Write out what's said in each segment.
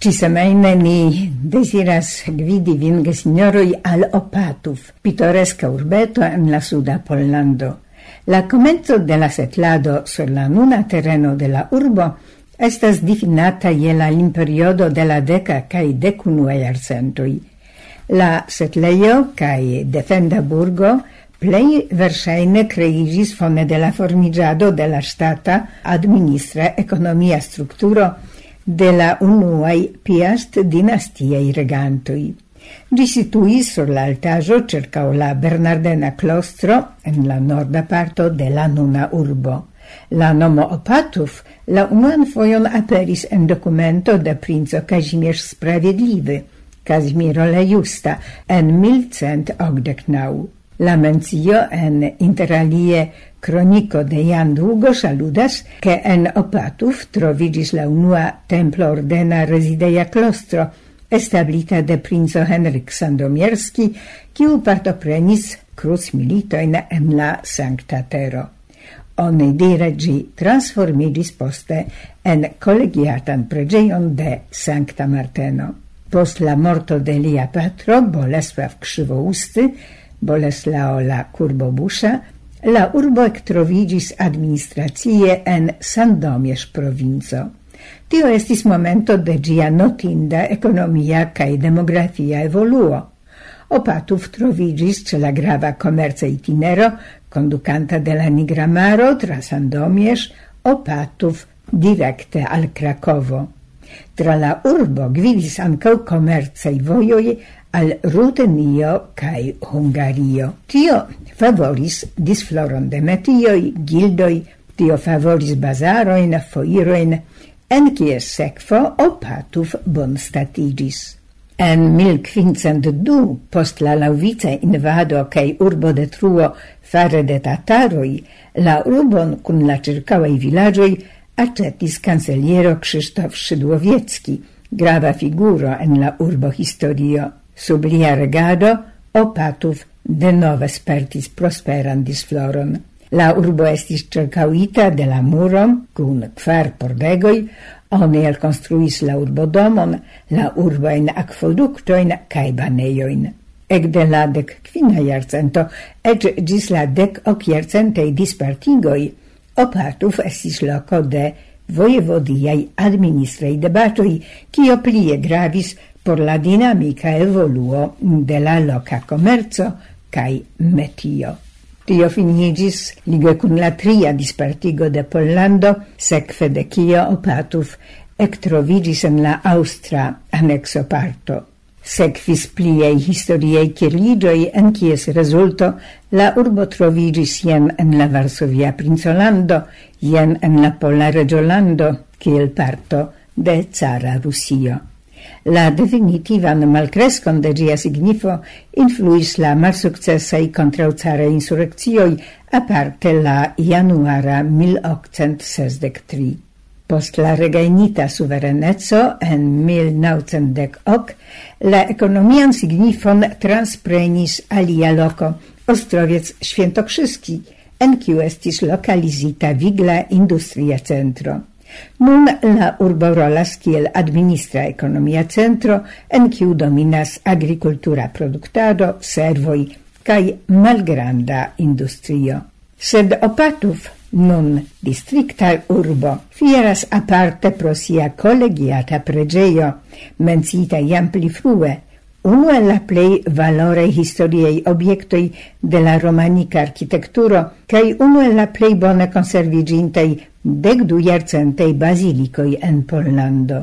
Ci semaine ni desiras gvidi vin gesinjoroj al Opatuf, pittoresca urbeto en la suda Pollando. La comenzo de la setlado sur la nuna terreno de la urbo estas difinata je la imperiodo de la deca cae decunua jarcentoj. La setleio cae defenda burgo plei versaine creigis fone de la formigiado de la stata administra economia structuro – de la unuai piast dinastiei regantoi. Gi situis sur l'altajo cercao la Bernardena Clostro en la norda parto de la nuna urbo. La nomo Opatuf la unuan foion aperis en documento de princo Kazimierz Sprawiedliwy, Kazimiro la Justa, en 1189. La mencio en interalie Cronico de Jan Długo saludas, che en Opatuf trovigis la unua templo ordena resideia klostro, establita de princo Henryk Sandomierski, kiu partoprenis cruz militoin en la Sancta Tero. Oni dire gi transformigis poste en collegiatan pregeion de Sancta Marteno. Post la morto de lia patro, Bolesław Krzywousty, Boleslao la Curbobusza, la urbo ectrovigis administracie en Sandomies provinco. Tio estis momento de gia notinda economia cae demografia evoluo. Opatów trovigis ce la grava komerca itinero conducanta de la Nigramaro tra Sandomierz, Opatów directe al Krakovo. Tra la urbo gvidis ancau komercaj vojoi al Rutenio kaj Hungario. Tio favoris disfloron de metioi, gildoi, tio favoris bazaroin, foiroin, en kies sekvo bon statigis. En 1502, post la lauvice invado kaj urbo detruo fare de tataroi, la urbon kun la ĉirkaŭaj villagioi aĉetis canceliero Krzysztof Szydłowiecki, grava figuro en la urbo historio sub lia regado Opatov denove spertis prosperan disfloron. La urbo estis cercauita de la muron cun kvar pordegoi, oni elkonstruis la urbodomon, la urbain aquoductoin cae baneioin. Ec de la dec quina jarcento, ec gis la dec ok jarcentej dispartigoi, Opatov estis loco de voievodiai administrei debatoi, cio plie gravis por la dinamica evoluo de la loca commerzo cae metio. Tio finigis ligue cun la tria dispartigo de Pollando, secfe de cio Opatuf ectrovigis en la Austra annexo parto. Sekvis pliei historiei kirligioi en kies resulto la urbo trovigis jen en la Varsovia Princolando, jen en la Pola Regiolando, kiel parto de Zara Rusio. La definitivan malcrescon de gia signifo influis la malsukcesaj contraucare insurreccioi, aparte la januara 1863. Post la regainita suverenezzo en 1910 la economian signifon transprenis alia loco, Ostrowiec Świętokrzyski, en kiu estis lokalizita vigla industria centro. Nun la urbo rolas kiel administra ekonomia centro, en kiu dominas agrikultura produktado, servoj kaj malgranda industrio. Sed Opatów nun distrikta urbo fieras aparte pro sia collegiata pregeio, mencita jam pli frue, Uno el la plei valore historiei obiectoi de la romanica architecturo, cae uno el la plei bone conservigintei dec du jarcentaj basilicoi en Pollando.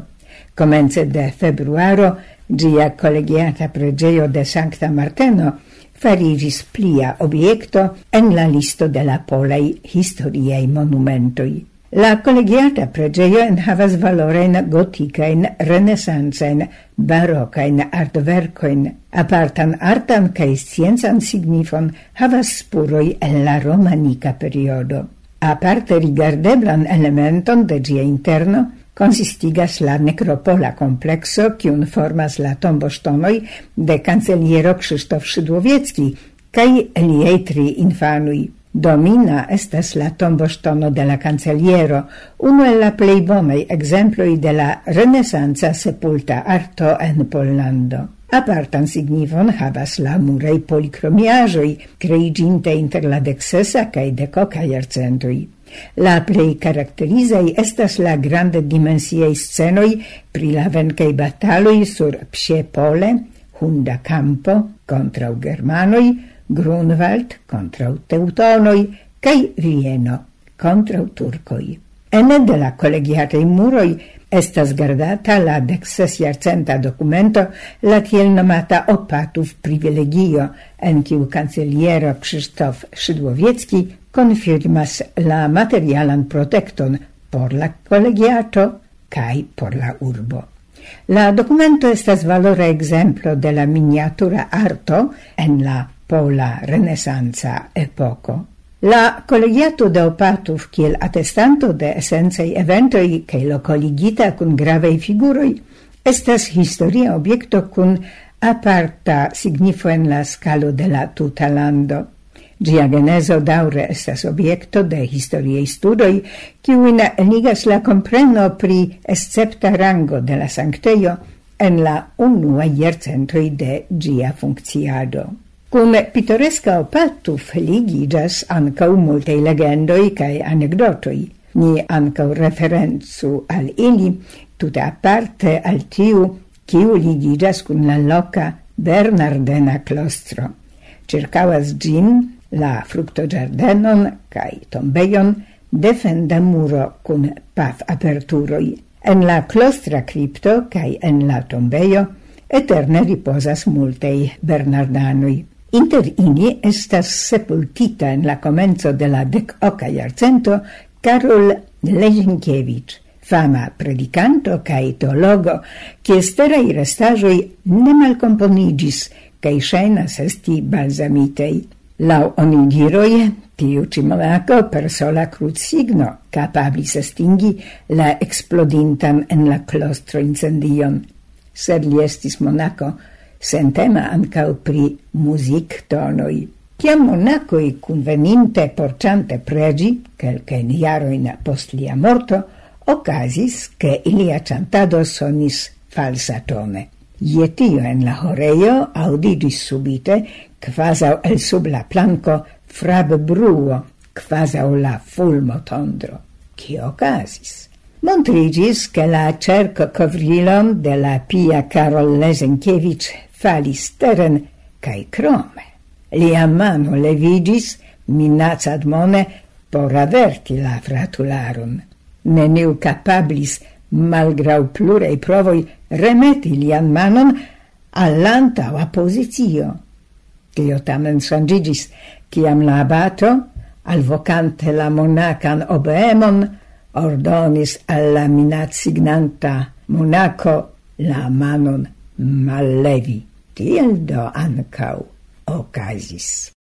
Comence de februaro gia collegiata pregeio de Sancta Marteno farigis plia obiecto en la listo de la polei historiei monumentoi. La collegiata pregeio enhavas in gotikajn, renesancajn, barokajn artverkojn, apartan artan kaj scienzan signifon havas spuroi en la romanika periodo. Aparte rigardeblan elementon de gia interno consistigas la necropola complexo, cium formas la tomboŝtonoj de canceliero Krzysztof Szydłowiecki kaj liei tri infanui. Domina estas la tomboŝtono de la kanceliero, unu el la plej bonaj ekzemploj de la renesanca sepulta arto en Pollando. Apartan signifon havas la murei polikromiaĵoj kreiĝinte inter la deksesa kaj dekoka jarcentoj. La plej karakterizaj estas la grande dimensiaj scenoj pri la venkaj bataloj sur Psie Pole, Hunda Campo kontraŭ germanoj, Grunwald contra teutonoj kaj Vieno contra turkoj. Ene de la kolegiataj muroj estas gardata la deksesjarcenta dokumento la tiel nomata opatów privilegio, en kiu kanceliero Krzysztof Szydłowiecki konfirmas la materialan protekton por la kolegiato kaj por la urbo. La documento estas valora exemplo de la miniatura arto en la pola renesanza epoco, la collegiato de Opatuf, kiel attestanto de essenzei eventoi lo collegita cun gravei figuroi estas historia objecto cun aparta signifo en la scalo de la tuta lando. Gia genezo daure estas obiecto de historiei studoi, kiuin ligas la compreno pri escepta rango de la sancteio en la unua iercentoi de gia funcciado. Cum pittoresca opatu ligigas ancau multei legendoi cae anecdotoi. Ni ancau referenzu al ili, tuta aparte al tiu, kiu ligigas cun la loca Bernardena clostro. Circavas gin la fructogiardenon cae tombeion defenda muro cun paf aperturoi. En la clostra cripto cae en la tombeio eterne riposas multei Bernardanoi. Inter ini estas sepultita en la comenzo de la dec oca iarcento Karol Lezienkiewicz, fama predicanto cae teologo, cie sterai restajoi ne malcomponigis, cae shenas esti balsamitei. Lau onidiroi, tiu ci monaco per sola cruz signo capablis estingi la explodintan en la clostro incendion. Sed li estis monaco, sentema ancau pri music tonoi. Ciam monacoi kunveninte porciante pregi, kelkajn iaroin post lia morto, ocasis che ilia cantado sonis falsa tone. Ietio en la horeio audidis subite, quasau el sub la planco, frab bruo, quasau la fulmo tondro. Ci ocasis? Montrigis che la cerco covrilon de la pia Karol Lesenkiewicz falis teren cae crome. Lia mano levigis, minac mone por averti la fratularum. Neniu capablis, malgrau plurei provoi, remeti lian manon all'antaua posizio. Tio tamen sangigis, ciam la abato, alvocante la monacan obeemon, ordonis alla minat signanta monaco la manon mallevi. Tiel do ancau ocasis.